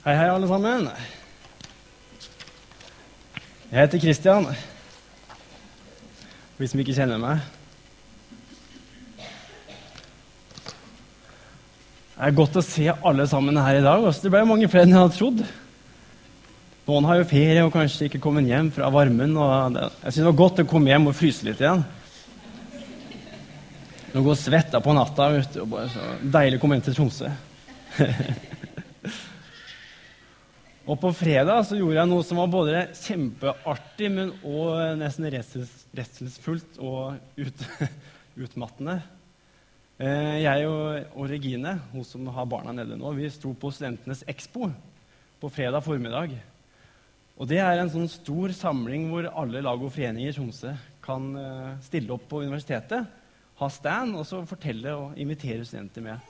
Hei, hei, alle sammen. Jeg heter Kristian. For de som ikke kjenner meg. Det er godt å se alle sammen her i dag. Det ble mange flere enn jeg hadde trodd. Noen har jo ferie og kanskje ikke kommet hjem fra varmen. Jeg synes det var godt å komme hjem og fryse litt igjen. Nå går svetta på natta. Vet du, og bare så Deilig å komme hjem til Tromsø. Og på fredag så gjorde jeg noe som var både kjempeartig, men òg nesten redsels, redselsfullt og ut, utmattende. Eh, jeg og, og, Regine, hun som har barna nede nå, vi sto på Studentenes Expo på fredag formiddag. Og Det er en sånn stor samling hvor alle lag og foreninger i Tromsø kan eh, stille opp på universitetet, ha stand og så fortelle og invitere studenter med.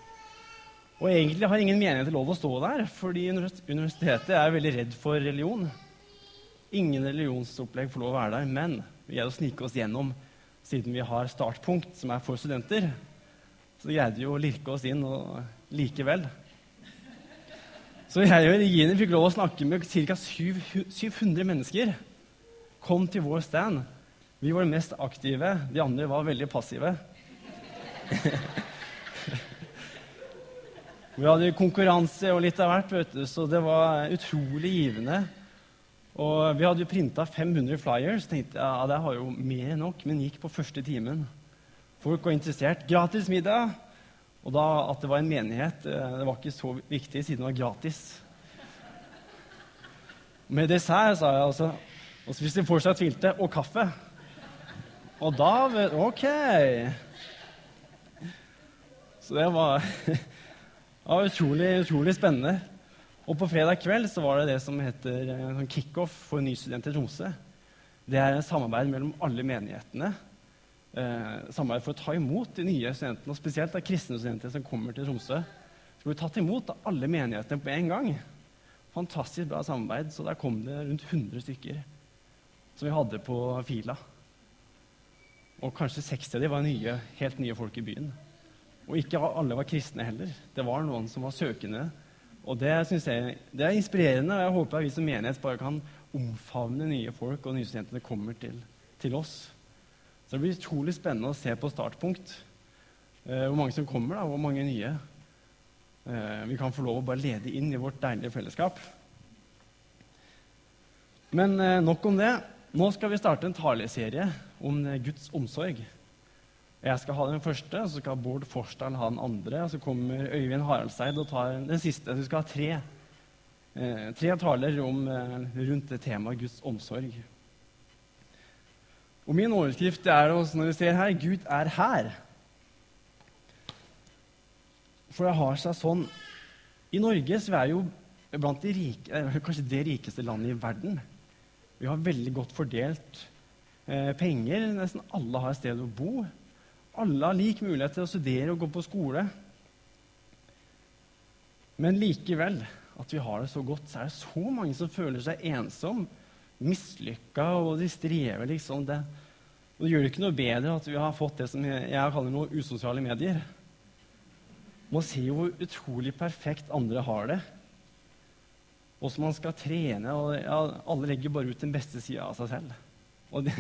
Og egentlig har ingen menighet lov å stå der, fordi universitetet er veldig redd for religion. Ingen religionsopplegg får lov å være der, men vi greide å snike oss gjennom siden vi har startpunkt, som er for studenter. Så greide vi å lirke oss inn og likevel. Så jeg og Regine fikk lov å snakke med ca. 700 mennesker. Kom til vår stand. Vi var de mest aktive, de andre var veldig passive. Vi hadde konkurranse og litt av hvert, vet du, så det var utrolig givende. Og vi hadde jo printa 500 flyers. tenkte jeg, ja, det har jo mer enn nok, men gikk på første timen. Folk var interessert. Gratis middag. Og da at det var en menighet, eh, det var ikke så viktig siden det var gratis. Med dessert, sa jeg altså. Og hvis de fortsatt tvilte, og kaffe. Og da OK. Så det var Det var utrolig, utrolig spennende. Og på fredag kveld så var det det som heter eh, sånn kickoff for nystudenter i Tromsø. Det er et samarbeid mellom alle menighetene. Eh, samarbeid for å ta imot de nye studentene, og spesielt de kristne studentene som kommer til Tromsø. Så blir tatt imot av alle menighetene på en gang. Fantastisk bra samarbeid. Så der kom det rundt 100 stykker som vi hadde på fila. Og kanskje 60 av dem var nye, helt nye folk i byen. Og ikke alle var kristne heller. Det var noen som var søkende. Og det synes jeg det er inspirerende, og jeg håper at vi som menighet bare kan omfavne nye folk, og nye studentene kommer til, til, oss. Så det blir utrolig spennende å se på startpunkt eh, hvor mange som kommer, da, hvor mange nye. Eh, vi kan få lov å bare lede inn i vårt deilige fellesskap. Men eh, nok om det. Nå skal vi starte en taleserie om eh, Guds omsorg. Jeg skal ha den første, så skal Bård Forsdal ha den andre. Og så kommer Øyvind Haraldseid og tar den siste. Så vi skal ha tre, eh, tre taler om, eh, rundt det temaet Guds omsorg. Og Min overskrift er også, når vi ser her, 'Gud er her'. For det har seg sånn I Norge så er vi jo blant de rike, eh, kanskje det rikeste landet i verden. Vi har veldig godt fordelt eh, penger. Nesten alle har et sted å bo. Alle har lik mulighet til å studere og gå på skole. Men likevel, at vi har det så godt, så er det så mange som føler seg ensom, mislykka, og de strever liksom det. Og det gjør det ikke noe bedre at vi har fått det som jeg kaller noe usosiale medier. Man ser jo hvor utrolig perfekt andre har det. Åssen man skal trene. og ja, Alle legger bare ut den beste sida av seg selv. Og det,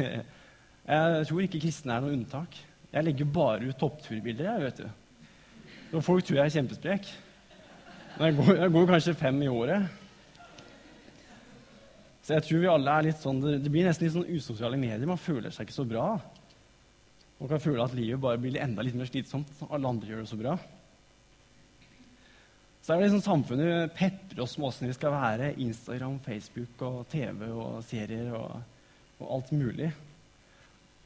jeg tror ikke kristne er noe unntak. Jeg legger bare ut toppturbilder, jeg, vet du. Og folk tror jeg er kjempesprek. Men jeg går, jeg går, kanskje fem i året. Så jeg tror vi alle er litt sånn, Det blir nesten litt sånn usosiale medier. Man føler seg ikke så bra. Man kan føle at livet bare blir enda litt mer slitsomt. Alle andre gjør det så bra. Så er det liksom samfunnet peprer oss med åssen vi skal være. Instagram, Facebook og TV og serier og, og alt mulig.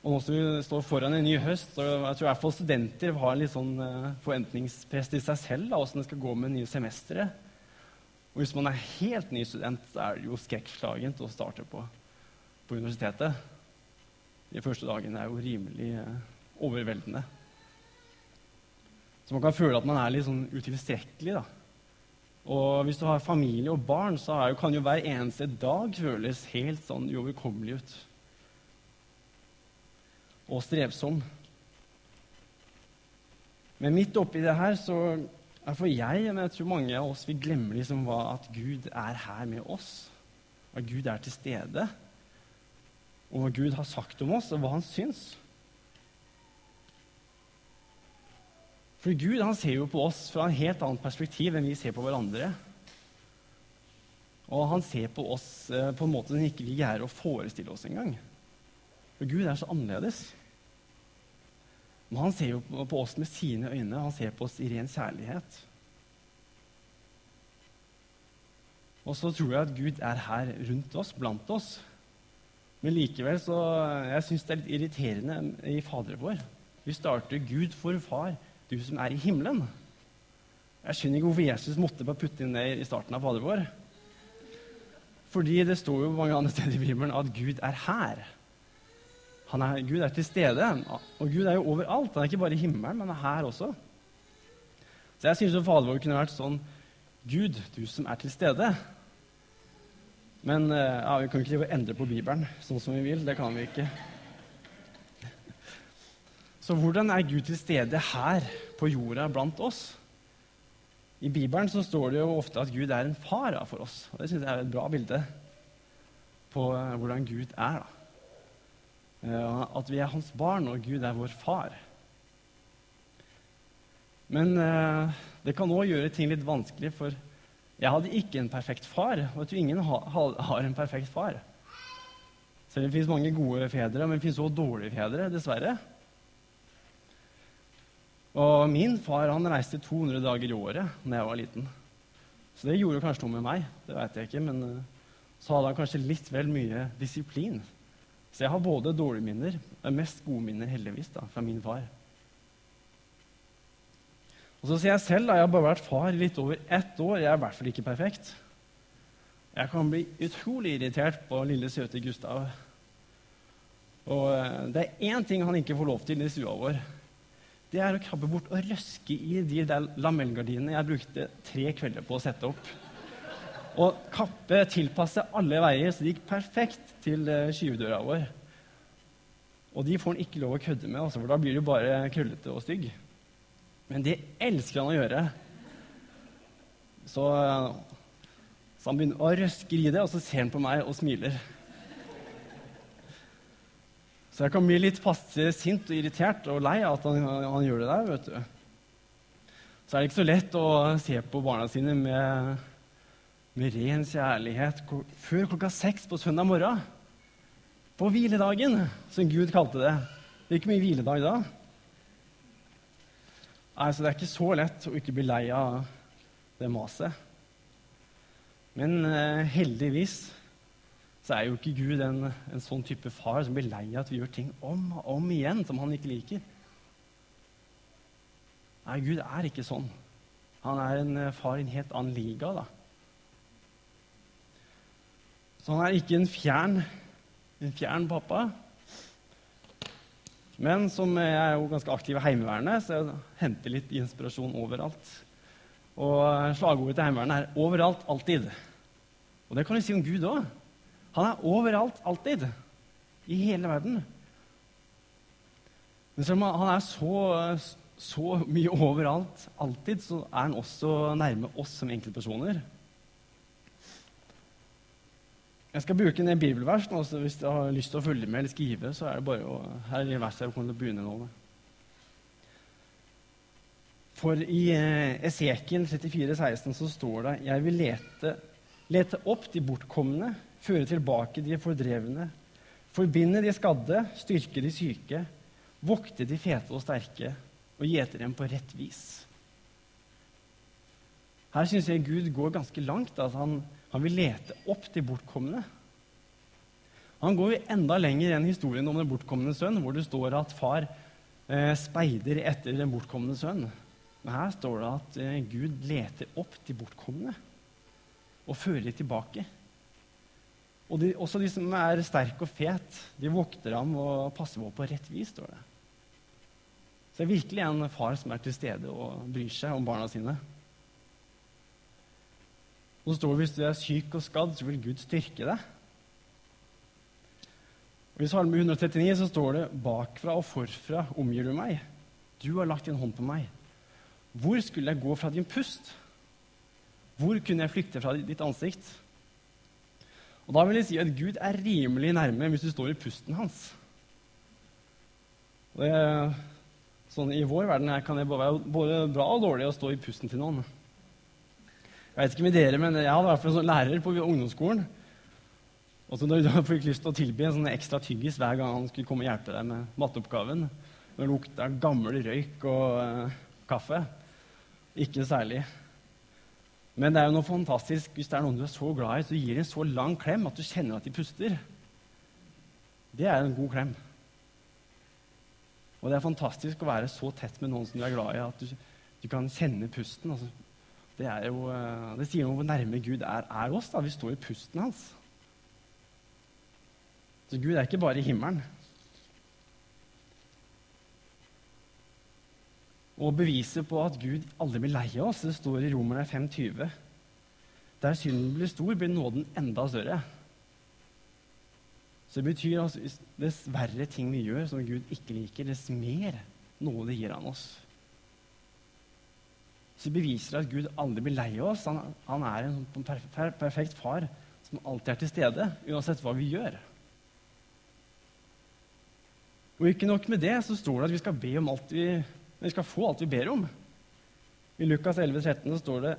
Og nå som vi står foran en ny høst, så jeg tror i hvert fall studenter har en litt sånn uh, forventningspress til seg selv da, åssen det skal gå med nye semestre. Og hvis man er helt ny student, så er det jo skrekkslagent å starte på, på universitetet. De første dagene er jo rimelig uh, overveldende. Så man kan føle at man er litt sånn utilstrekkelig. da. Og hvis du har familie og barn, så jo, kan jo hver eneste dag føles helt sånn uoverkommelig ut og strevsom. Men midt oppi det her så For jeg, men jeg tror mange av oss vi glemmer liksom hva, at Gud er her med oss. At Gud er til stede. Og hva Gud har sagt om oss, og hva han syns. For Gud han ser jo på oss fra en helt annet perspektiv enn vi ser på hverandre. Og han ser på oss eh, på en måte som ikke vi greier å forestille oss engang. For Gud er så annerledes. Men han ser jo på oss med sine øyne. Han ser på oss i ren kjærlighet. Og så tror jeg at Gud er her rundt oss, blant oss. Men likevel så jeg syns det er litt irriterende i Fader vår. Vi starter 'Gud for Far, du som er i himmelen'. Jeg skjønner ikke hvorfor Jesus måtte bare putte inn det i starten av Fader vår. Fordi det står jo mange andre steder i Bibelen at Gud er her. Er, Gud er til stede, og Gud er jo overalt. Han er ikke bare i himmelen, men er her også. Så jeg syns Fader vår kunne vært sånn Gud, du som er til stede. Men eh, ja, vi kan ikke endre på Bibelen sånn som vi vil. Det kan vi ikke. Så hvordan er Gud til stede her på jorda blant oss? I Bibelen så står det jo ofte at Gud er en far for oss. og Det syns jeg er et bra bilde på eh, hvordan Gud er. da. Eh, at vi er hans barn, og Gud er vår far. Men eh, det kan òg gjøre ting litt vanskelig, for jeg hadde ikke en perfekt far. Og jeg tror ingen ha, ha, har en perfekt far. Selv om det fins mange gode fedre, men det fins òg dårlige fedre, dessverre. Og min far han reiste 200 dager i året da jeg var liten. Så det gjorde kanskje noe med meg. det vet jeg ikke, Men eh, så hadde han kanskje litt vel mye disiplin. Så jeg har både dårlige minner, men mest gode minner heldigvis da, fra min far. Og så sier jeg selv da, jeg har bare vært far litt over ett år. Jeg er i hvert fall ikke perfekt. Jeg kan bli utrolig irritert på lille, søte Gustav. Og eh, det er én ting han ikke får lov til i stua vår. Det er å krabbe bort og røske i de der lamellgardinene jeg brukte tre kvelder på å sette opp. Og kappe tilpasse alle veier, så det gikk perfekt til uh, skyvedøra vår. Og de får han ikke lov å kødde med, altså, for da blir du bare krøllete og stygg. Men det elsker han å gjøre. Så, så han begynner å røske i det, og så ser han på meg og smiler. Så jeg kan bli litt passe sint og irritert og lei av at han, han, gjør det der. vet du. Så er det ikke så lett å se på barna sine med med ren kjærlighet før klokka seks på søndag morgen. På hviledagen, som Gud kalte det. Det er ikke mye hviledag da. Altså, Det er ikke så lett å ikke bli lei av det maset. Men eh, heldigvis så er jo ikke Gud en, en, sånn type far som blir lei av at vi gjør ting om og om igjen som han ikke liker. Nei, Gud er ikke sånn. Han er en eh, far i en helt annen liga. da. Så han er ikke en fjern, en fjern pappa. Men som jeg er jo ganske aktiv i Heimevernet, så jeg henter litt inspirasjon overalt. Og slagordet til Heimevernet er 'overalt, alltid'. Og det kan du si om Gud òg. Han er overalt, alltid. I hele verden. Men selv om han er så, så mye overalt, alltid, så er han også nærme oss som enkeltpersoner. Jeg skal bruke en bibelvers nå, så hvis du har lyst til å følge med eller skrive, så er det bare å Her er verset jeg kommer til å begynne nå med. For i Esekiel 34, 16 så står det Jeg vil lete, lete opp de bortkomne, føre tilbake de fordrevne, forbinde de skadde, styrke de syke, vokte de fete og sterke og gjete dem på rett vis. Her syns jeg Gud går ganske langt. at han han vil lete opp de bortkomne. Han går enda lenger enn historien om den bortkomne sønn, hvor det står at far eh, speider etter den bortkomne sønn. Men her står det at eh, Gud leter opp de bortkomne og fører dem tilbake. Og de, også de som er sterke og fet, de vokter ham og passer på på rett vis. står det. Så det er virkelig en far som er til stede og bryr seg om barna sine. Og så står det hvis du er syk og skadd, så vil Gud styrke deg. Og I Salme 139 så står det bakfra og forfra omgir du meg. Du har lagt din hånd på meg. Hvor skulle jeg gå fra din pust? Hvor kunne jeg flykte fra ditt ansikt? Og Da vil jeg si at Gud er rimelig nærme hvis du står i pusten hans. Det, sånn I vår verden her kan det være både bra og dårlig å stå i pusten til noen. Jeg vet ikke med dere, men jeg hadde i hvert fall en sånn lærer på ungdomsskolen. Og så da fikk lyst til å tilby en sånn ekstra tyggis hver gang han skulle komme og hjelpe deg med matteoppgaven. Det lukta gammel røyk og uh, kaffe. Ikke særlig. Men det er jo noe fantastisk hvis det er noen du er så glad i, så gir de en så lang klem at du kjenner at de puster. Det er en god klem. Og det er fantastisk å være så tett med noen som du er glad i, at du, du kan kjenne pusten. Altså, det, jo, eh, det, sier noe om hvor nærme Gud er, er oss. da. Vi står i pusten hans. Så Gud er ikke bare i himmelen. Og beviset på at Gud aldri blir lei av oss, det står i Romerne 5,20. Der synden blir stor, blir nåden enda større. Så det betyr altså dess verre ting vi gjør som Gud ikke liker, dess mer nåde gir han oss. Så beviser det at Gud aldri blir lei av oss. Han, han er en sånn per, perfekt far som alltid er til stede, uansett hva vi gjør. Og ikke nok med det, så står det at vi skal, be om alt vi, vi skal få alt vi ber om. I Lukas 11, 13 står det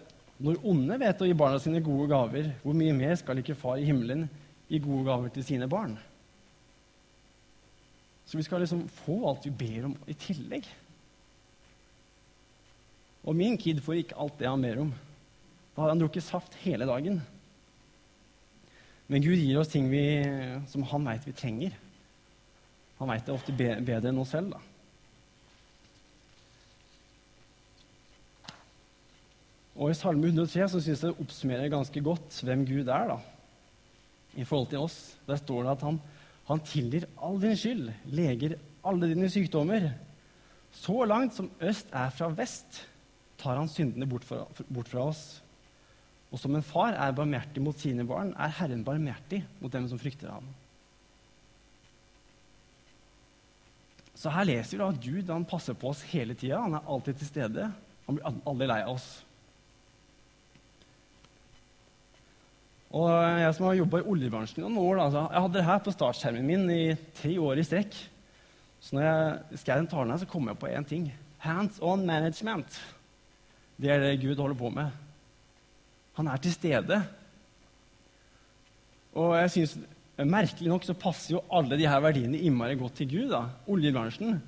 når onde vet å gi barna sine gode gaver, hvor mye mer skal ikke Far i himmelen gi gode gaver til sine barn. Så vi skal liksom få alt vi ber om, i tillegg. Og min kid får ikke alt det han ber om. Da har han drukket saft hele dagen. Men Gud gir oss ting vi, som han veit vi trenger. Han veit det ofte bedre enn oss selv. da. Og I Salme 103 så syns jeg det oppsummerer ganske godt hvem Gud er. da i forhold til oss. Der står det at han, han tilgir all din skyld, leger alle dine sykdommer. Så langt som øst er fra vest, tar han syndene bort fra, bort fra oss. Og som en far er barmhjertig mot sine barn, er Herren barmhjertig mot dem som frykter ham. Så her leser vi da at Gud han passer på oss hele tida. Han er alltid til stede. Han blir aldri lei av oss. Og jeg som har jobba i oljebransjen i noen år, da, jeg hadde det her på startskjermen min i tre år i strekk. Så når jeg skrev den talen her, så kom jeg på én ting. Hands on management. Det er det Gud holder på med. Han er til stede. Og jeg synes, Merkelig nok så passer jo alle de her verdiene innmari godt til Gud. da. Oljebransjen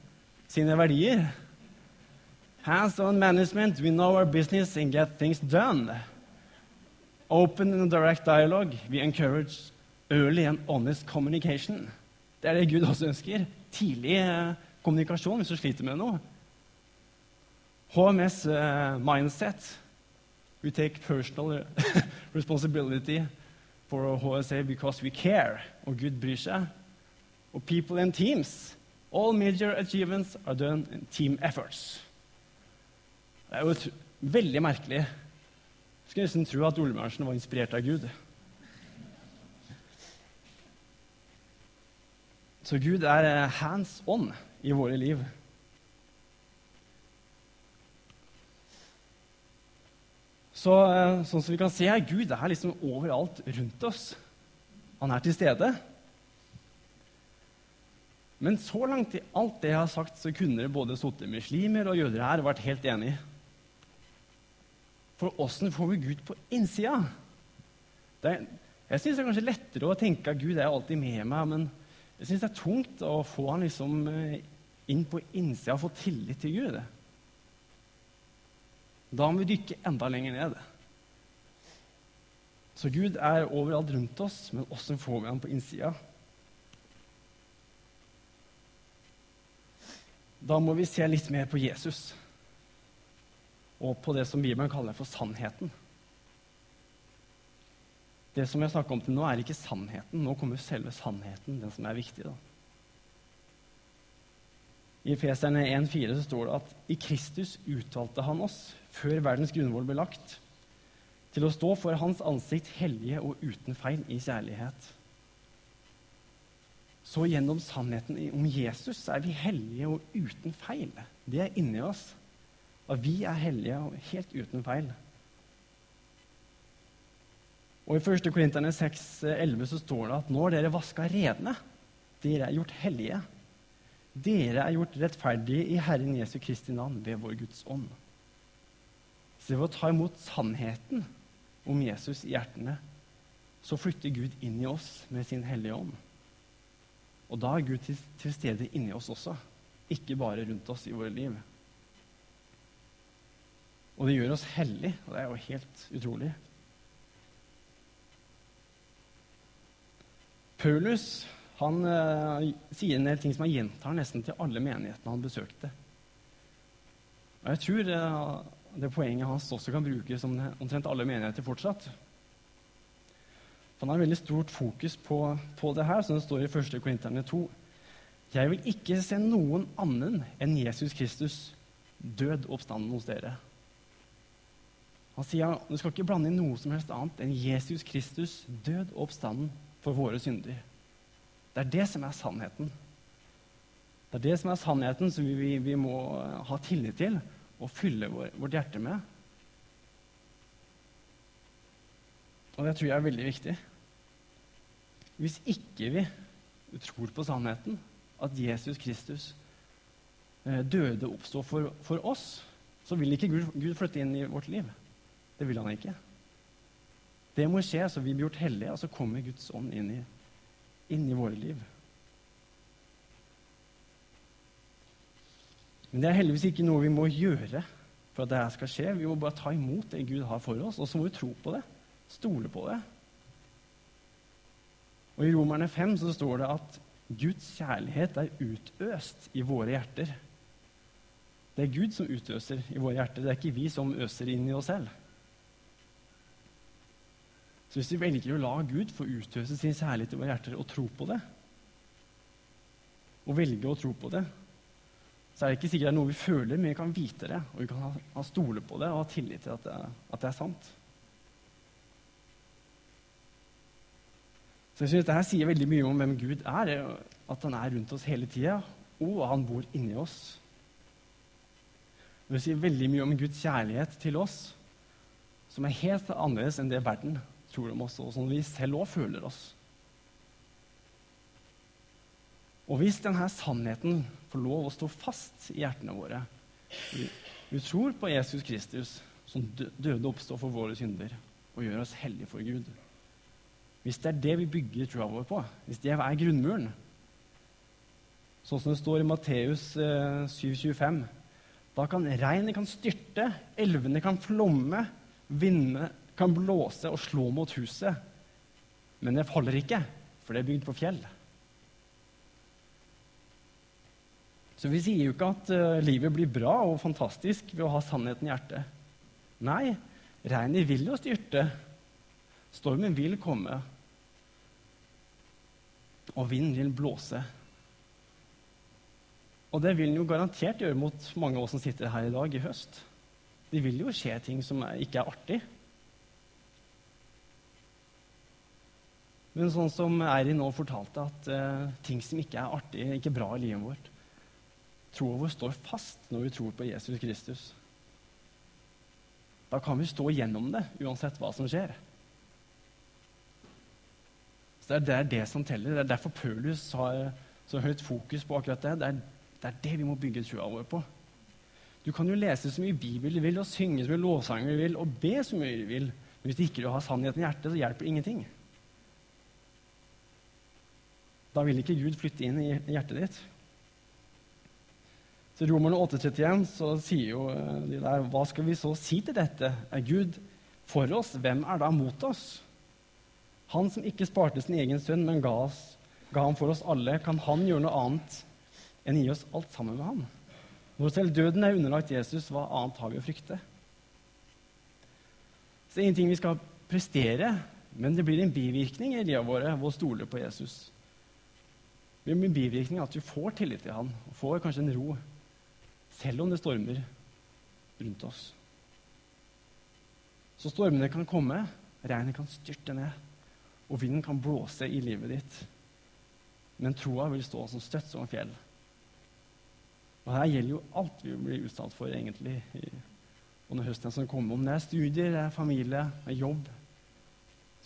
sine verdier. Hands on management, we know our business and get things done. Open and direct dialogue. We encourage early and honest communication. Det er det Gud også ønsker. Tidlig eh, kommunikasjon hvis du sliter med noe. HMS uh, mindset. We take personal responsibility for HSA because we care. Og Gud bryr seg. Og people and teams. All major achievements are done in team efforts. Det er jo veldig merkelig skulle nesten tro at oljebransjen var inspirert av Gud. Så Gud er eh, hands on i våre liv. Så, eh, sånn som vi kan se her, Gud er liksom overalt rundt oss. Han er til stede. Men så langt i alt det jeg har sagt, så kunne det både sittet muslimer og jøder her og vært helt enige. For åssen får vi Gud på innsida? Er, jeg syns det er kanskje lettere å tenke at Gud er alltid med meg, men jeg syns det er tungt å få han liksom eh, inn på innsida og få tillit til Gud. Da må vi dykke enda lenger ned. Så Gud er overalt rundt oss, men åssen får vi ham på innsida? Da må vi se litt mer på Jesus og på det som Bibelen kaller for sannheten. Det som jeg snakker om til nå, er ikke sannheten. Nå kommer selve sannheten, den som er viktig. da. I Feserne 1,4 står det at i Kristus utvalgte han oss, før verdens grunnvoll ble lagt, til å stå for hans ansikt hellige og uten feil i kjærlighet. Så gjennom sannheten om Jesus er vi hellige og uten feil. Det er inni oss. At vi er hellige og helt uten feil. Og I 1. Korinterne 6,11 så står det at nå er dere vaska redene, Dere er gjort hellige. Dere er gjort rettferdige i Herren Jesu Kristi navn ved vår Guds ånd. Så ved å ta imot sannheten om Jesus i hjertene, så flytter Gud inn i oss med sin hellige ånd. Og da er Gud til, til stede inni oss også, ikke bare rundt oss i våre liv. Og det gjør oss hellige, og det er jo helt utrolig. Paulus han uh, sier en del ting som han gjentar nesten til alle menighetene han besøkte. Og Jeg tror uh, det poenget hans også kan brukes som omtrent alle menigheter fortsatt. For han har veldig stort fokus på, på det her, som det står i 1. Korinterne 2. Jeg vil ikke se noen annen enn Jesus Kristus død oppstanden hos dere. Han sier du skal ikke blande inn noe som helst annet enn Jesus Kristus død oppstanden for våre synder. Det er det som er sannheten. Det er det som er sannheten som vi, vi må ha tillit til og fylle vår, vårt hjerte med. Og det tror jeg er veldig viktig. Hvis ikke vi tror på sannheten, at Jesus Kristus eh, døde og oppsto for, for, oss, så vil ikke Gud, Gud, flytte inn i vårt liv. Det vil han ikke. Det må skje, så vi blir gjort hellige, og så kommer Guds ånd inn i, inn i våre liv. Men det er heldigvis ikke noe vi må gjøre for at dette skal skje. Vi må bare ta imot det Gud har for oss, og så må vi tro på det. Stole på det. Og I Romerne 5 så står det at Guds kjærlighet er utøst i våre hjerter. Det er Gud som utøser i våre hjerter, det er ikke vi som øser inn i oss selv. Så hvis vi velger å la Gud få utøse sin kjærlighet i våre hjerter og tro på det, og velge å tro på det, så er det ikke sikkert det er noe vi føler, men vi kan vite det, og vi kan ha, ha stole på det og ha tillit til at det, at det er sant. Så jeg synes Dette sier veldig mye om hvem Gud er, at han er rundt oss hele tida, og han bor inni oss. Det sier veldig mye om Guds kjærlighet til oss, som er helt annerledes enn det verden tror om oss, og som vi selv òg føler oss. Og hvis denne sannheten får lov å stå fast i hjertene våre Vi, vi tror på Jesus Kristus, som døde og oppstod for våre synder, og gjør oss hellige for Gud. Hvis det er det vi bygger troa vår på, hvis det er grunnmuren Sånn som det står i Matteus eh, 7,25 Da kan regnet kan styrte, elvene kan flomme, vindene kan blåse og slå mot huset. Men det faller ikke, for det er bygd på fjell. Så vi sier jo ikke at uh, livet blir bra og fantastisk ved å ha sannheten i hjertet. Nei, regnet vil jo styrte. Stormen vil komme og vinden vil blåse. Og det vil den jo garantert gjøre mot mange av oss som sitter her i dag i høst. Det vil jo skje ting som ikke er artig. Men sånn som Eirin nå fortalte, at uh, ting som ikke er artig, ikke bra i livet vårt Troa vår står fast når vi tror på Jesus Kristus. Da kan vi stå gjennom det, uansett hva som skjer. Så Det er det som teller. Det er derfor Paulus har så høyt fokus på akkurat det. Det er, det er det vi må bygge troa vår på. Du kan jo lese så mye Bibel du vil, og synge så mye lovsanger du vil, og be så mye du vil. Men hvis du ikke har sannheten i hjertet, så hjelper det ingenting. Da vil ikke Gud flytte inn i hjertet ditt. Så I Romerne 8,31 så sier jo eh, de der Hva skal vi så si til dette? Er Gud for oss? Hvem er da mot oss? Han som ikke sparte sin egen sønn, men ga, oss, ga ham for oss alle, kan han gjøre noe annet enn gi oss alt sammen med ham? Når selv døden er underlagt Jesus, hva annet har vi å frykte? Så det er ingenting vi skal prestere, men det blir en bivirkning i livet våre ved å stole på Jesus. Det blir en bivirkning at vi får tillit til han, og får kanskje en ro, selv om det stormer rundt oss. Så stormene kan komme, regnet kan styrte ned og vinden kan blåse i livet ditt. Men troa vil stå som støtt som fjell. Og her gjelder jo alt vi blir utsatt for, egentlig. Og når høsten som kommer, om det er studier, det er familie, det er jobb,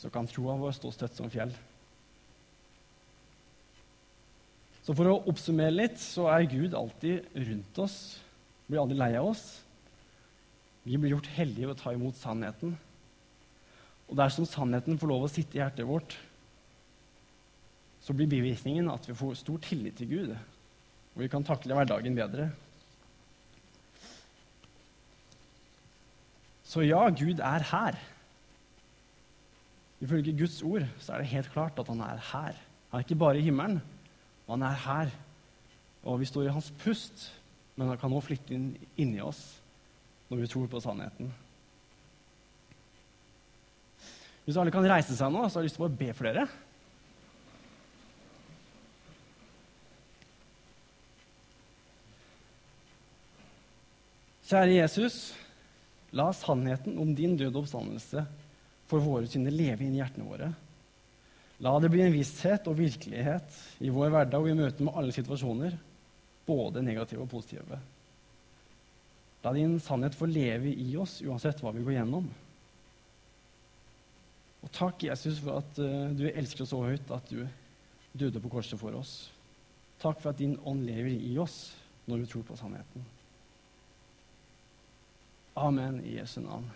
så kan troa vår stå støtt som fjell. Så for å oppsummere litt, så er Gud alltid rundt oss, blir aldri lei av oss. Vi blir gjort heldige ved å ta imot sannheten. Og dersom sannheten får lov å sitte i hjertet vårt, så blir bivirkningen at vi får stor tillit til Gud, og vi kan takle hverdagen bedre. Så ja, Gud er her. Ifølge Guds ord så er det helt klart at han er her. Han er ikke bare i himmelen, han er her. Og vi står i hans pust, men han kan også flytte inn inni oss når vi tror på sannheten. Hvis alle kan reise seg nå, så har jeg lyst til å be for dere. Kjære Jesus, la sannheten om din døde oppstandelse for våre synder leve inn i hjertene våre. La det bli en visshet og virkelighet i vår hverdag og i møte med alle situasjoner, både negative og positive. La din sannhet få leve i oss uansett hva vi går gjennom. Og takk, Jesus, for at uh, du elsker oss så høyt at du døde på korset for oss. Takk for at din ånd lever i oss når vi tror på sannheten. Amen i Jesu navn.